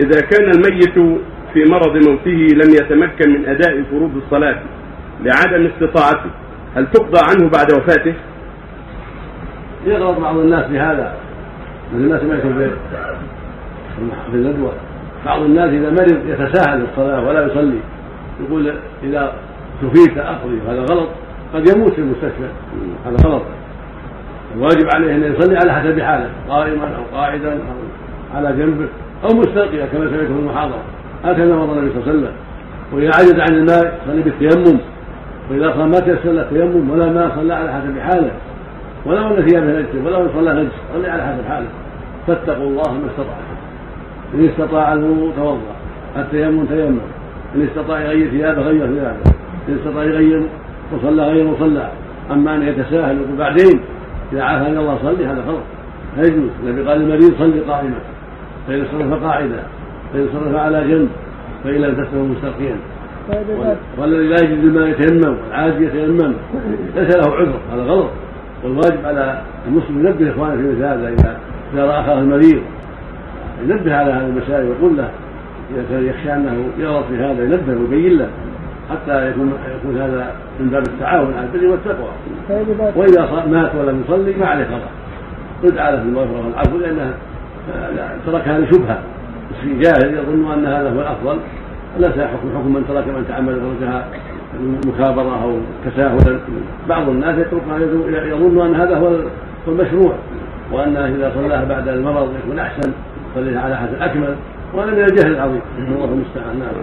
إذا كان الميت في مرض موته لم يتمكن من أداء فروض الصلاة لعدم استطاعته هل تقضى عنه بعد وفاته؟ يغلط بعض الناس بهذا الناس سمعتم في في الندوة. بعض الناس إذا مرض يتساهل الصلاة ولا يصلي يقول إذا شفيت أقضي وهذا غلط. قد يموت في المستشفى هذا غلط. الواجب عليه أن يصلي على حسب حاله قائما أو قاعدا أو على جنبه. أو مستلقيا كما سمعت في المحاضرة. هكذا مضى النبي صلى الله عليه وسلم. وإذا عجز عن الماء صلي بالتيمم. وإذا صلى ما تيسر له التيمم ولا ما صلى على حسب حاله. ولو أن ثيابه نجس ولو أن صلى نجس صلي على حسب حاله. فاتقوا الله ما استطعتم. إن استطاع الوضوء توضأ التيمم تيمم. إن استطاع يغير ثيابه غير ثيابه. إن استطاع يغير وصلى غير مصلى أما أن يتساهل يقول بعدين إذا إلى الله صلي هذا غلط لا يجوز. النبي قال للمريض صلي قائما. فإن صرف قاعدا فإن صرف على جنب فإن لم تستوي مستلقيا والذي لا يجد الماء يتيمم والعاجز يتيمم ليس له عذر هذا غلط. والواجب على المسلم ينبه إخوانه في مثل هذا اذا إذا رأى أخاه المريض ينبه على هذه المسائل ويقول له إذا كان يخشى أنه يغلط في هذا ينبه ويبين له حتى يكون يكون هذا من باب التعاون على البر والتقوى. وإذا مات ولم يصلي ما عليه قضاء يدعى له بالمغفره والعفو لأنه تركها لشبهه جاهل يظن أن هذا هو الأفضل. ليس حكم حكم من ترك من تعمد تركها مكابره أو تساهلا. بعض الناس يتركها يظن أن هذا هو المشروع. وأن إذا صلاها بعد المرض يكون أحسن صليها على حسب اكمل وهذا من الجهل العظيم. الله المستعان. نعم.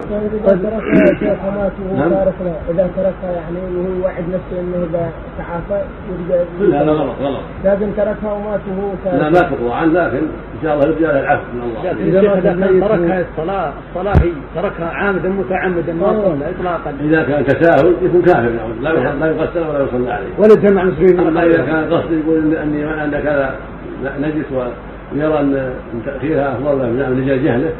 إذا تركها شيخ ومات وهو تارك إذا تركها يعني وهو وعد نفسه إنه إذا تعافى يرجع كل هذا غلط غلط لكن تركها ومات وهو لا ما تقضى عنه لكن إن شاء الله يرجع له العفو من الله. إذا تركها الصلاه الصلاه هي تركها عامدا متعمدا ما صلى اطلاقا. إذا كان تساهل يكون كافر لا لا يغسل ولا يصلى عليه. ولا جمع مسلمين. أما إذا كان قصد يقول اني عندك هذا نجس ويرى أن تأخيرها أفضل من رجال جهله